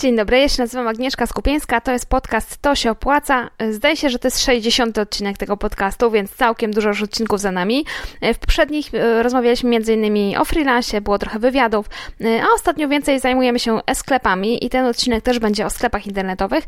Dzień dobry, ja się nazywam Agnieszka Skupieńska, to jest podcast To się opłaca. Zdaje się, że to jest 60 odcinek tego podcastu, więc całkiem dużo już odcinków za nami. W poprzednich e, rozmawialiśmy m.in. o freelance, było trochę wywiadów, e, a ostatnio więcej zajmujemy się sklepami i ten odcinek też będzie o sklepach internetowych,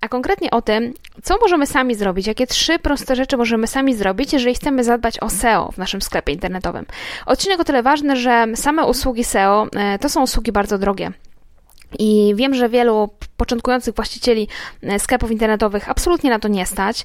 a konkretnie o tym, co możemy sami zrobić, jakie trzy proste rzeczy możemy sami zrobić, jeżeli chcemy zadbać o SEO w naszym sklepie internetowym. Odcinek o tyle ważny, że same usługi SEO e, to są usługi bardzo drogie. I wiem, że wielu początkujących właścicieli e, sklepów internetowych absolutnie na to nie stać.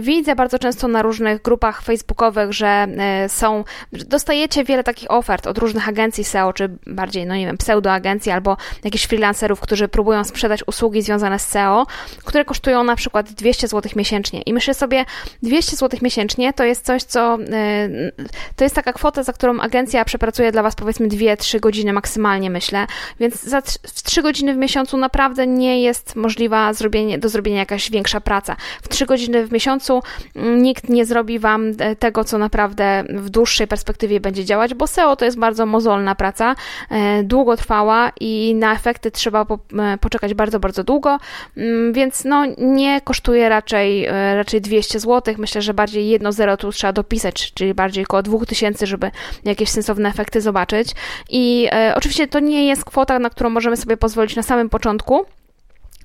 Widzę bardzo często na różnych grupach facebookowych, że e, są, dostajecie wiele takich ofert od różnych agencji SEO, czy bardziej, no nie wiem, pseudoagencji albo jakichś freelancerów, którzy próbują sprzedać usługi związane z SEO, które kosztują na przykład 200 zł miesięcznie. I myślę sobie, 200 zł miesięcznie to jest coś, co e, to jest taka kwota, za którą agencja przepracuje dla Was powiedzmy 2-3 godziny maksymalnie, myślę, więc za 3 godziny w miesiącu naprawdę nie jest możliwa zrobienie, do zrobienia jakaś większa praca. W 3 godziny w miesiącu mm, nikt nie zrobi Wam e, tego, co naprawdę w dłuższej perspektywie będzie działać, bo SEO to jest bardzo mozolna praca, e, długotrwała i na efekty trzeba po, e, poczekać bardzo, bardzo długo, mm, więc no nie kosztuje raczej, raczej 200 zł. Myślę, że bardziej jedno zero tu trzeba dopisać, czyli bardziej około 2000, żeby jakieś sensowne efekty zobaczyć. I oczywiście to nie jest kwota, na którą możemy sobie pozwolić na samym początku,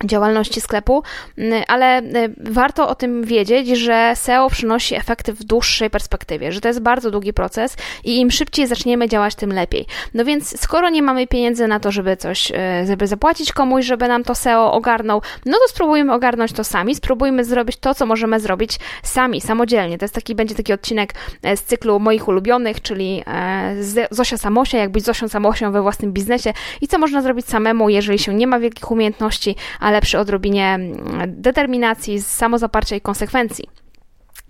działalności sklepu, mm, ale y, warto o tym wiedzieć, że SEO przynosi efekty w dłuższej perspektywie, że to jest bardzo długi proces i im szybciej zaczniemy działać, tym lepiej. No więc skoro nie mamy pieniędzy na to, żeby coś, y, żeby zapłacić komuś, żeby nam to SEO ogarnął, no to spróbujmy ogarnąć to sami, spróbujmy zrobić to, co możemy zrobić sami, samodzielnie. To jest taki, będzie taki odcinek e, z cyklu moich ulubionych, czyli e, Zosia Samosia, jak być Zosią Samosią we własnym biznesie i co można zrobić samemu, jeżeli się nie ma wielkich umiejętności, ale przy odrobinie mm, determinacji, samozaparcia i konsekwencji.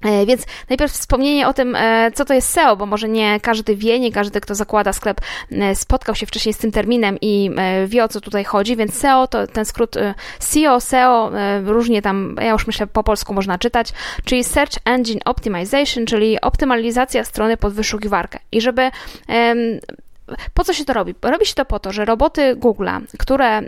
E, więc najpierw wspomnienie o tym, e, co to jest SEO, bo może nie każdy wie, nie każdy, kto zakłada sklep, e, spotkał się wcześniej z tym terminem i wie o co tutaj chodzi, więc SEO to ten skrót SEO, SEO, różnie tam, ja już myślę po polsku można czytać, czyli Search Engine Optimization, czyli optymalizacja strony pod wyszukiwarkę. I żeby po co się to robi? Robi się to po to, że roboty Google'a, które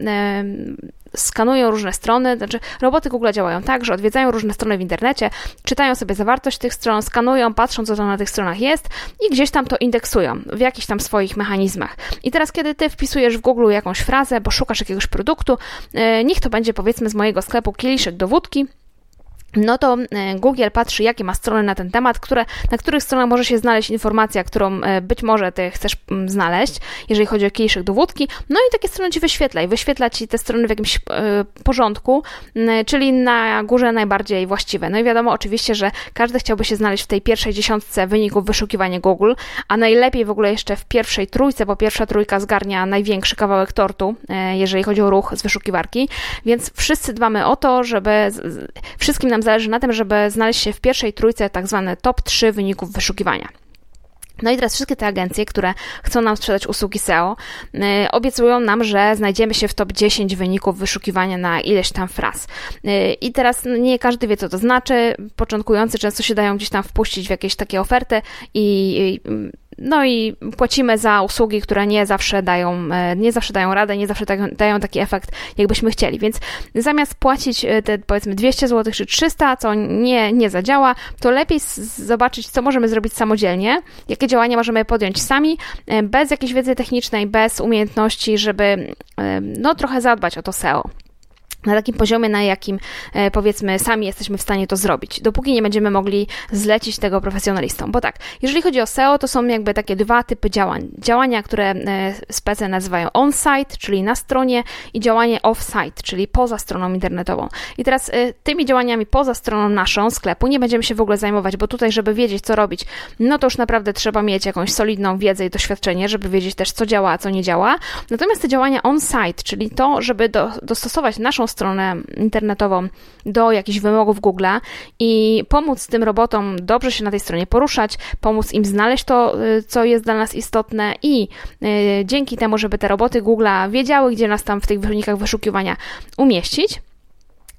skanują różne strony, znaczy roboty Google działają tak, że odwiedzają różne strony w internecie, czytają sobie zawartość tych stron, skanują, patrzą, co tam na tych stronach jest i gdzieś tam to indeksują w jakichś tam swoich mechanizmach. I teraz, kiedy ty wpisujesz w Google jakąś frazę, bo szukasz jakiegoś produktu, e, niech to będzie powiedzmy z mojego sklepu kieliszek do wódki, no to e, Google patrzy, jakie ma strony na ten temat, które, na których stronach może się znaleźć informacja, którą e, być może ty chcesz mm, znaleźć, jeżeli chodzi o kieliszek do wódki. No i takie strony ci wyświetla i wyświetla ci te strony w jakimś e, porządku, czyli na górze najbardziej właściwe. No i wiadomo oczywiście, że każdy chciałby się znaleźć w tej pierwszej dziesiątce wyników wyszukiwania Google, a najlepiej w ogóle jeszcze w pierwszej trójce, bo pierwsza trójka zgarnia największy kawałek tortu, jeżeli chodzi o ruch z wyszukiwarki, więc wszyscy dbamy o to, żeby wszystkim nam zależy na tym, żeby znaleźć się w pierwszej trójce tak zwane top 3 wyników wyszukiwania. No i teraz wszystkie te agencje, które chcą nam sprzedać usługi SEO, yy, obiecują nam, że znajdziemy się w top 10 wyników wyszukiwania na ileś tam fraz. Yy, I teraz no, nie każdy wie, co to znaczy. Początkujący często się dają gdzieś tam wpuścić w jakieś takie oferty i no i płacimy za usługi, które nie zawsze dają, e, nie zawsze dają radę, nie zawsze dają, dają taki efekt, jakbyśmy chcieli. Więc zamiast płacić e, te powiedzmy 200 zł czy 300, co nie, nie zadziała, to lepiej zobaczyć, co możemy zrobić samodzielnie, jakie działania możemy podjąć sami, e, bez jakiejś wiedzy technicznej, bez umiejętności, żeby no trochę zadbać o to SEO na takim poziomie, na jakim e, powiedzmy sami jesteśmy w stanie to zrobić, dopóki nie będziemy mogli zlecić tego profesjonalistom. Bo tak, jeżeli chodzi o SEO, to są jakby takie dwa typy działań. Działania, które e, spece nazywają on-site, czyli na stronie i działanie off-site, czyli poza stroną internetową. I teraz e, tymi działaniami poza stroną naszą sklepu nie będziemy się w ogóle zajmować, bo tutaj, żeby wiedzieć, co robić, no to już naprawdę trzeba mieć jakąś solidną wiedzę i doświadczenie, żeby wiedzieć też, co działa, a co nie działa. Natomiast te działania on-site, czyli to, żeby do, dostosować naszą stronę internetową do jakichś wymogów Google'a i pomóc tym robotom dobrze się na tej stronie poruszać, pomóc im znaleźć to, y, co jest dla nas istotne i y, dzięki temu, żeby te roboty Google'a wiedziały, gdzie nas tam w tych wynikach wyszukiwania umieścić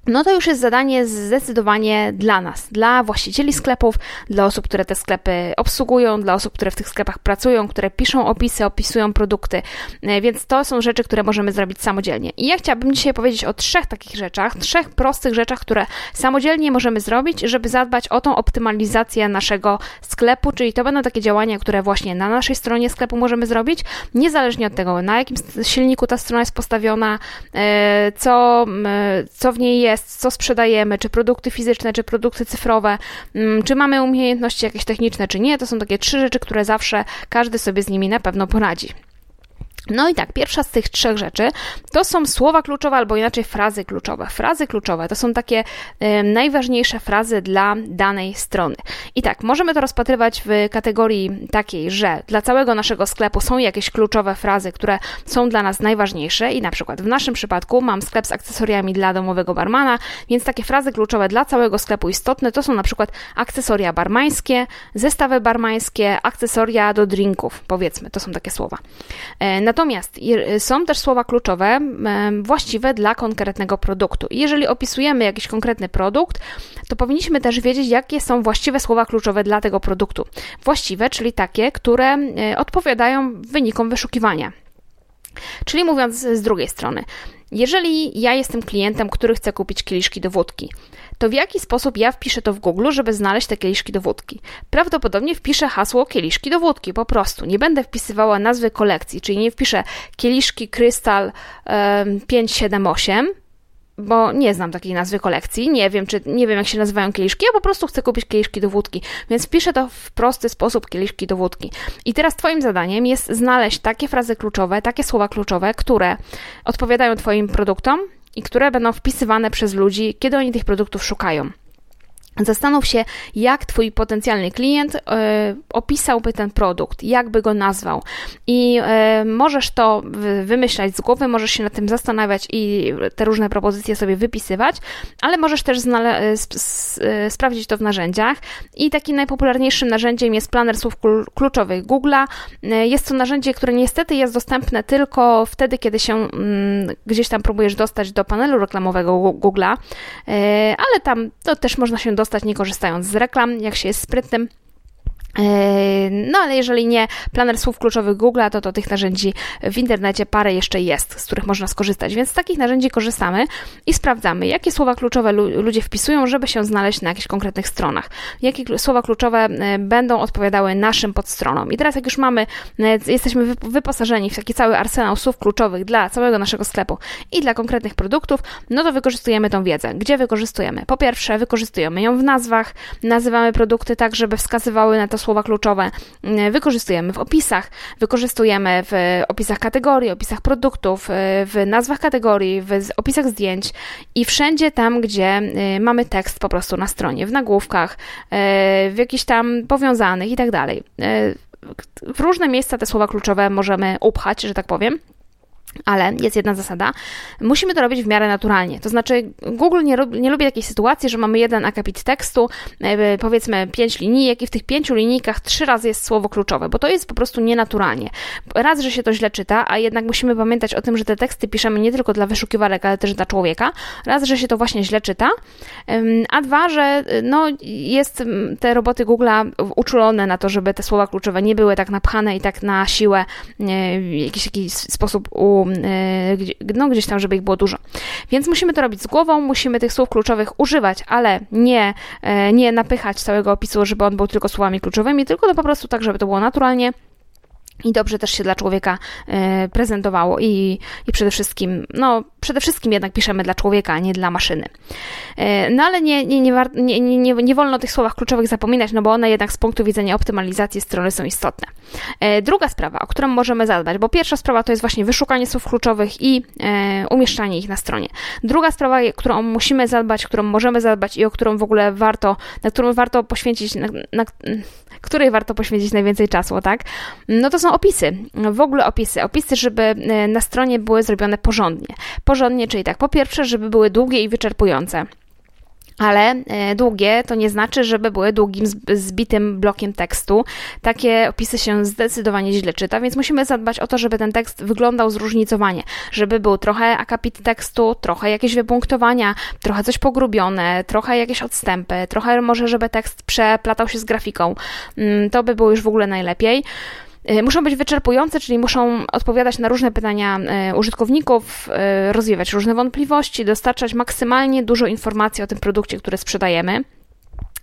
no to już jest zadanie zdecydowanie dla nas, dla właścicieli sklepów, dla osób, które te sklepy obsługują, dla osób, które w tych sklepach pracują, które piszą opisy, opisują produkty, e, więc to są rzeczy, które możemy zrobić samodzielnie. I ja chciałabym dzisiaj powiedzieć o trzech takich rzeczach, trzech prostych rzeczach, które samodzielnie możemy zrobić, żeby zadbać o tą optymalizację naszego sklepu, czyli to będą takie działania, które właśnie na naszej stronie sklepu możemy zrobić, niezależnie od tego, na jakim silniku ta strona jest postawiona, e, co, co w niej jest, jest, co sprzedajemy, czy produkty fizyczne, czy produkty cyfrowe, mm, czy mamy umiejętności jakieś techniczne, czy nie. To są takie trzy rzeczy, które zawsze każdy sobie z nimi na pewno poradzi. No i tak, pierwsza z tych trzech rzeczy to są słowa kluczowe, albo inaczej frazy kluczowe. Frazy kluczowe to są takie y, najważniejsze frazy dla danej strony. I tak, możemy to rozpatrywać w kategorii takiej, że dla całego naszego sklepu są jakieś kluczowe frazy, które są dla nas najważniejsze i na przykład w naszym przypadku mam sklep z akcesoriami dla domowego barmana, więc takie frazy kluczowe dla całego sklepu istotne to są na przykład akcesoria barmańskie, zestawy barmańskie, akcesoria do drinków, powiedzmy, to są takie słowa. E, Natomiast są też słowa kluczowe właściwe dla konkretnego produktu. jeżeli opisujemy jakiś konkretny produkt, to powinniśmy też wiedzieć, jakie są właściwe słowa kluczowe dla tego produktu. Właściwe, czyli takie, które odpowiadają wynikom wyszukiwania. Czyli mówiąc z drugiej strony, jeżeli ja jestem klientem, który chce kupić kieliszki do wódki, to w jaki sposób ja wpiszę to w Google, żeby znaleźć te kieliszki do wódki? Prawdopodobnie wpiszę hasło kieliszki do wódki, po prostu. Nie będę wpisywała nazwy kolekcji, czyli nie wpiszę kieliszki Krystal um, 578, bo nie znam takiej nazwy kolekcji, nie wiem, czy nie wiem, jak się nazywają kieliszki, ja po prostu chcę kupić kieliszki do wódki, więc wpiszę to w prosty sposób kieliszki do wódki. I teraz Twoim zadaniem jest znaleźć takie frazy kluczowe, takie słowa kluczowe, które odpowiadają Twoim produktom i które będą wpisywane przez ludzi, kiedy oni tych produktów szukają. Zastanów się, jak Twój potencjalny klient y, opisałby ten produkt, jakby go nazwał. I y, możesz to wymyślać z głowy, możesz się nad tym zastanawiać i te różne propozycje sobie wypisywać, ale możesz też y, sprawdzić to w narzędziach. I takim najpopularniejszym narzędziem jest planer słów kluczowych Google'a. Jest to narzędzie, które niestety jest dostępne tylko wtedy, kiedy się mm, gdzieś tam próbujesz dostać do panelu reklamowego Google'a, ale tam to też można się dostać dostać nie korzystając z reklam, jak się jest sprytnym. Yy, no ale jeżeli nie planer słów kluczowych Google, to, to tych narzędzi w internecie parę jeszcze jest, z których można skorzystać. Więc z takich narzędzi korzystamy i sprawdzamy, jakie słowa kluczowe ludzie wpisują, żeby się znaleźć na jakichś konkretnych stronach. Jakie słowa kluczowe yy, będą odpowiadały naszym podstronom. I teraz jak już mamy, yy, jesteśmy wyposażeni w taki cały arsenał słów kluczowych dla całego naszego sklepu i dla konkretnych produktów, no to wykorzystujemy tą wiedzę. Gdzie wykorzystujemy? Po pierwsze, wykorzystujemy ją w nazwach, nazywamy produkty tak, żeby wskazywały na to słowa kluczowe mm, wykorzystujemy w opisach, wykorzystujemy w opisach kategorii, opisach produktów, y, w nazwach kategorii, w opisach zdjęć i wszędzie tam, gdzie y, mamy tekst po prostu na stronie, w nagłówkach, y, w jakichś tam powiązanych i tak dalej. W różne miejsca te słowa kluczowe możemy upchać, że tak powiem. Ale jest jedna zasada, musimy to robić w miarę naturalnie. To znaczy, Google nie, nie lubi takiej sytuacji, że mamy jeden akapit tekstu, powiedzmy pięć linijek, i w tych pięciu linijkach trzy razy jest słowo kluczowe, bo to jest po prostu nienaturalnie. Raz, że się to źle czyta, a jednak musimy pamiętać o tym, że te teksty piszemy nie tylko dla wyszukiwarek, ale też dla człowieka. Raz, że się to właśnie źle czyta, a dwa, że no, jest te roboty Google'a uczulone na to, żeby te słowa kluczowe nie były tak napchane i tak na siłę e, w jakiś, jakiś sposób u E, no gdzieś tam, żeby ich było dużo. Więc musimy to robić z głową, musimy tych słów kluczowych używać, ale nie, e, nie napychać całego opisu, żeby on był tylko słowami kluczowymi, tylko to po prostu tak, żeby to było naturalnie i dobrze też się dla człowieka e, prezentowało i, i przede wszystkim, no przede wszystkim jednak piszemy dla człowieka, a nie dla maszyny. E, no ale nie, nie, nie, nie, nie, nie wolno o tych słowach kluczowych zapominać, no bo one jednak z punktu widzenia optymalizacji strony są istotne. E, druga sprawa, o którą możemy zadbać, bo pierwsza sprawa to jest właśnie wyszukanie słów kluczowych i umieszczanie ich na stronie. Druga sprawa, którą musimy zadbać, którą możemy zadbać i o którą w ogóle warto, na którą warto poświęcić, na, na której warto poświęcić najwięcej czasu, tak? No to są opisy, w ogóle opisy. Opisy, żeby e, na stronie były zrobione porządnie. Porządnie, czyli tak, po pierwsze, żeby były długie i wyczerpujące. Ale e, długie to nie znaczy, żeby były długim, zbitym blokiem tekstu. Takie opisy się zdecydowanie źle czyta, więc musimy zadbać o to, żeby ten tekst wyglądał zróżnicowanie, żeby był trochę akapit tekstu, trochę jakieś wypunktowania, trochę coś pogrubione, trochę jakieś odstępy, trochę może, żeby tekst przeplatał się z grafiką. Mm, to by było już w ogóle najlepiej. E, muszą być wyczerpujące, czyli muszą odpowiadać na różne pytania e, użytkowników, e, rozwiewać różne wątpliwości, dostarczać maksymalnie dużo informacji o tym produkcie, który sprzedajemy.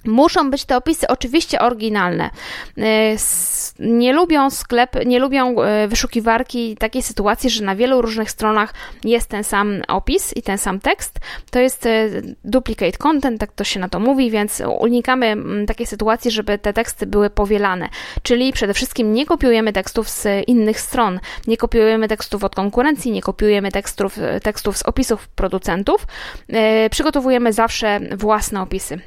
Muszą być te opisy oczywiście oryginalne. E, nie lubią sklep, nie lubią e, wyszukiwarki takiej sytuacji, że na wielu różnych stronach jest ten sam opis i ten sam tekst. To jest e, duplicate content, tak to się na to mówi, więc unikamy takiej sytuacji, żeby te teksty były powielane. Czyli przede wszystkim nie kopiujemy tekstów z innych stron, nie kopiujemy tekstów od konkurencji, nie kopiujemy tekstów, tekstów z opisów producentów. Przygotowujemy zawsze własne opisy.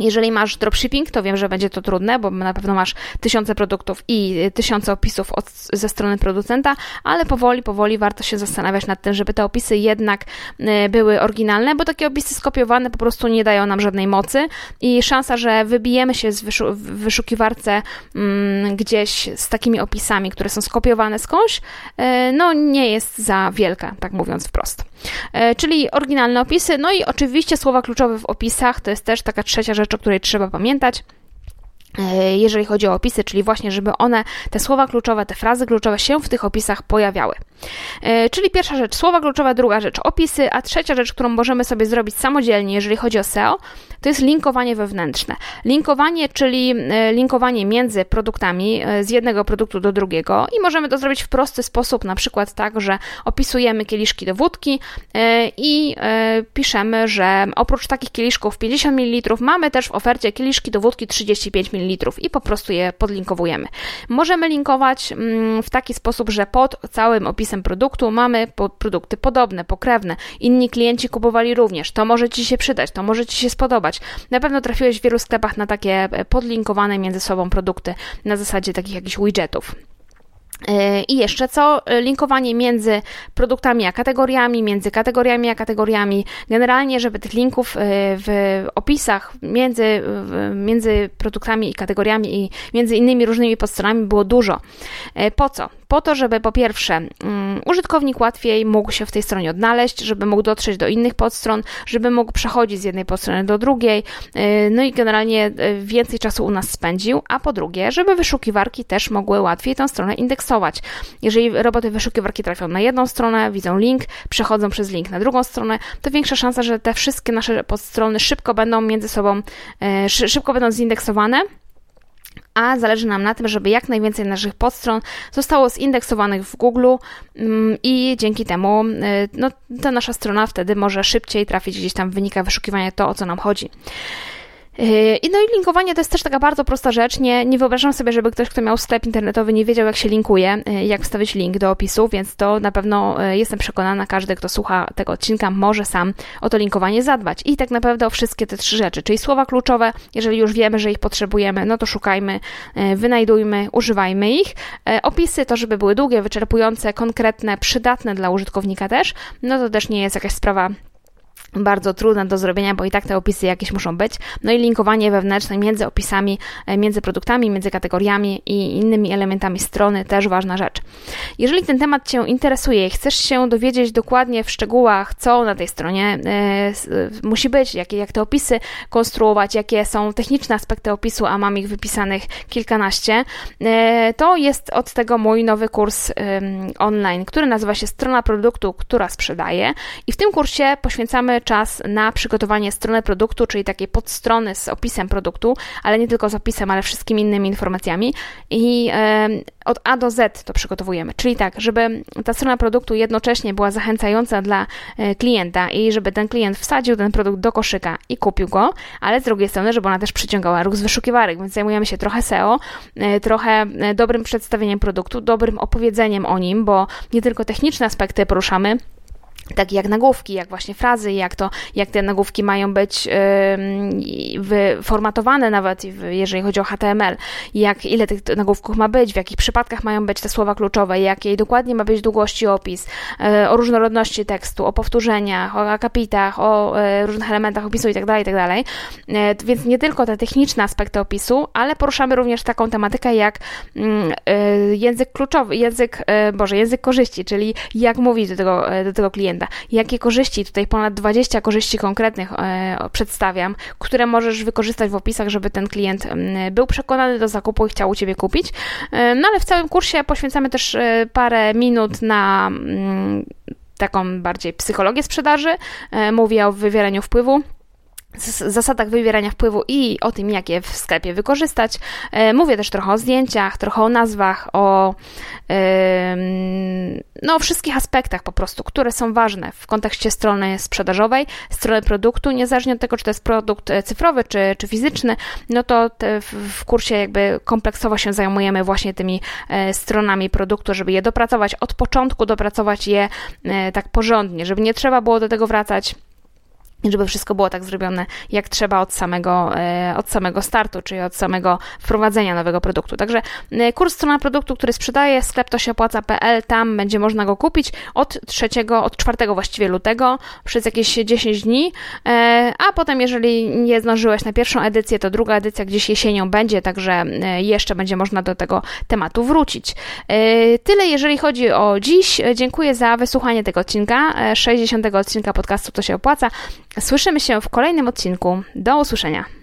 Jeżeli masz dropshipping, to wiem, że będzie to trudne, bo na pewno masz tysiące produktów i tysiące opisów od, ze strony producenta, ale powoli, powoli warto się zastanawiać nad tym, żeby te opisy jednak y, były oryginalne, bo takie opisy skopiowane po prostu nie dają nam żadnej mocy i szansa, że wybijemy się z wyszu wyszukiwarce mm, gdzieś z takimi opisami, które są skopiowane skądś, y, no nie jest za wielka, tak mówiąc wprost. Y, czyli oryginalne opisy, no i oczywiście słowa kluczowe w opisach, to jest też taka trzecia rzecz, o której trzeba pamiętać. E, jeżeli chodzi o opisy, czyli właśnie, żeby one, te słowa kluczowe, te frazy kluczowe się w tych opisach pojawiały. E, czyli pierwsza rzecz słowa kluczowe, druga rzecz opisy, a trzecia rzecz, którą możemy sobie zrobić samodzielnie, jeżeli chodzi o SEO, to jest linkowanie wewnętrzne. Linkowanie, czyli e, linkowanie między produktami z jednego produktu do drugiego i możemy to zrobić w prosty sposób, na przykład tak, że opisujemy kieliszki do wódki i piszemy, że oprócz takich kieliszków 50 ml mamy też w ofercie kieliszki do wódki 35 ml ml i po prostu je podlinkowujemy. Możemy linkować mm, w taki sposób, że pod całym opisem produktu mamy produkty podobne, pokrewne. Inni klienci kupowali również. To może Ci się przydać, to może Ci się spodobać. Na pewno trafiłeś w wielu sklepach na takie e, podlinkowane między sobą produkty na zasadzie takich jakichś widgetów. I jeszcze co? Linkowanie między produktami a kategoriami, między kategoriami a kategoriami. Generalnie, żeby tych linków e, w opisach między, między produktami i kategoriami i między innymi różnymi podstronami było dużo. E, po co? Po to, żeby po pierwsze um, użytkownik łatwiej mógł się w tej stronie odnaleźć, żeby mógł dotrzeć do innych podstron, żeby mógł przechodzić z jednej podstrony do drugiej, e, no i generalnie więcej czasu u nas spędził, a po drugie, żeby wyszukiwarki też mogły łatwiej tę stronę indeksować Jeżeli roboty wyszukiwarki trafią na jedną stronę, widzą link, przechodzą przez link na drugą stronę, to większa szansa, że te wszystkie nasze podstrony szybko będą między sobą, e, szybko będą zindeksowane a zależy nam na tym, żeby jak najwięcej naszych podstron zostało zindeksowanych w Google mm, i dzięki temu e, no, ta nasza strona wtedy może szybciej trafić gdzieś tam w wyszukiwania to, o co nam chodzi. Yy, I no i linkowanie to jest też taka bardzo prosta rzecz. Nie, nie wyobrażam sobie, żeby ktoś, kto miał sklep internetowy, nie wiedział, jak się linkuje, yy, jak wstawić link do opisu, więc to na pewno yy, jestem przekonana, każdy, kto słucha tego odcinka, może sam o to linkowanie zadbać. I tak naprawdę o wszystkie te trzy rzeczy, czyli słowa kluczowe, jeżeli już wiemy, że ich potrzebujemy, no to szukajmy, wynajdujmy, używajmy ich. Opisy to, żeby były długie, wyczerpujące, konkretne, przydatne dla użytkownika też, no to też nie jest jakaś sprawa bardzo trudne do zrobienia, bo i tak te opisy jakieś muszą być. No i linkowanie wewnętrzne między opisami, e, między produktami, między kategoriami i innymi elementami strony też ważna rzecz. Jeżeli ten temat Cię interesuje i chcesz się dowiedzieć dokładnie w szczegółach, co na tej stronie e, musi być, jakie, jak te opisy konstruować, jakie są techniczne aspekty opisu, a mam ich wypisanych kilkanaście, e, to jest od tego mój nowy kurs online, który nazywa się Strona produktu, która sprzedaje i w tym kursie poświęcamy czas na przygotowanie strony produktu, czyli takiej podstrony z opisem produktu, ale nie tylko z opisem, ale wszystkimi innymi informacjami i od A do Z to przygotowujemy. Czyli tak, żeby ta strona produktu jednocześnie była zachęcająca dla e, klienta i żeby ten klient wsadził ten produkt do koszyka i kupił go, ale z drugiej strony, żeby ona też przyciągała ruch z wyszukiwarek, więc zajmujemy się trochę SEO, e, trochę e, dobrym przedstawieniem produktu, dobrym opowiedzeniem o nim, bo nie tylko techniczne aspekty poruszamy, takie jak nagłówki, jak właśnie frazy, jak to, jak te nagłówki mają być wyformatowane nawet, jeżeli chodzi o HTML, jak ile tych nagłówków ma być, w jakich przypadkach mają być te słowa kluczowe, jakiej dokładnie ma być długości opis, e, o różnorodności tekstu, o powtórzeniach, o akapitach, o e, różnych elementach opisu itd., tak itd. Tak e, więc nie tylko te techniczne aspekty opisu, ale poruszamy również taką tematykę jak mm, język kluczowy, język, Boże, język korzyści, czyli jak mówić do tego, do tego klienta Jakie korzyści, tutaj ponad 20 korzyści konkretnych e, przedstawiam, które możesz wykorzystać w opisach, żeby ten klient był przekonany do zakupu i chciał u Ciebie kupić. E, no ale w całym kursie poświęcamy też e, parę minut na taką bardziej psychologię sprzedaży. Mówię o wywieraniu wpływu zasadach wybierania wpływu i o tym, jak je w sklepie wykorzystać. E, mówię też trochę o zdjęciach, trochę o nazwach, o no, o wszystkich aspektach po prostu, które są ważne w kontekście strony sprzedażowej, strony produktu, niezależnie od tego, czy to jest produkt e, cyfrowy, czy, czy fizyczny, no to w kursie jakby kompleksowo się zajmujemy właśnie tymi e, stronami produktu, żeby je dopracować od początku, dopracować je tak porządnie, żeby nie trzeba było do tego wracać żeby wszystko było tak zrobione, jak trzeba od samego, e, od samego startu, czyli od samego wprowadzenia nowego produktu. Także e, kurs strona produktu, który sprzedaje, sklep to się opłaca.pl, tam będzie można go kupić od 3, od 4 właściwie lutego przez jakieś 10 dni, e, a potem jeżeli nie zdążyłeś na pierwszą edycję, to druga edycja gdzieś jesienią będzie, także jeszcze będzie można do tego tematu wrócić. Tyle jeżeli chodzi o dziś. Dziękuję za wysłuchanie tego odcinka, 60 odcinka podcastu To się opłaca. Słyszymy się w kolejnym odcinku. Do usłyszenia.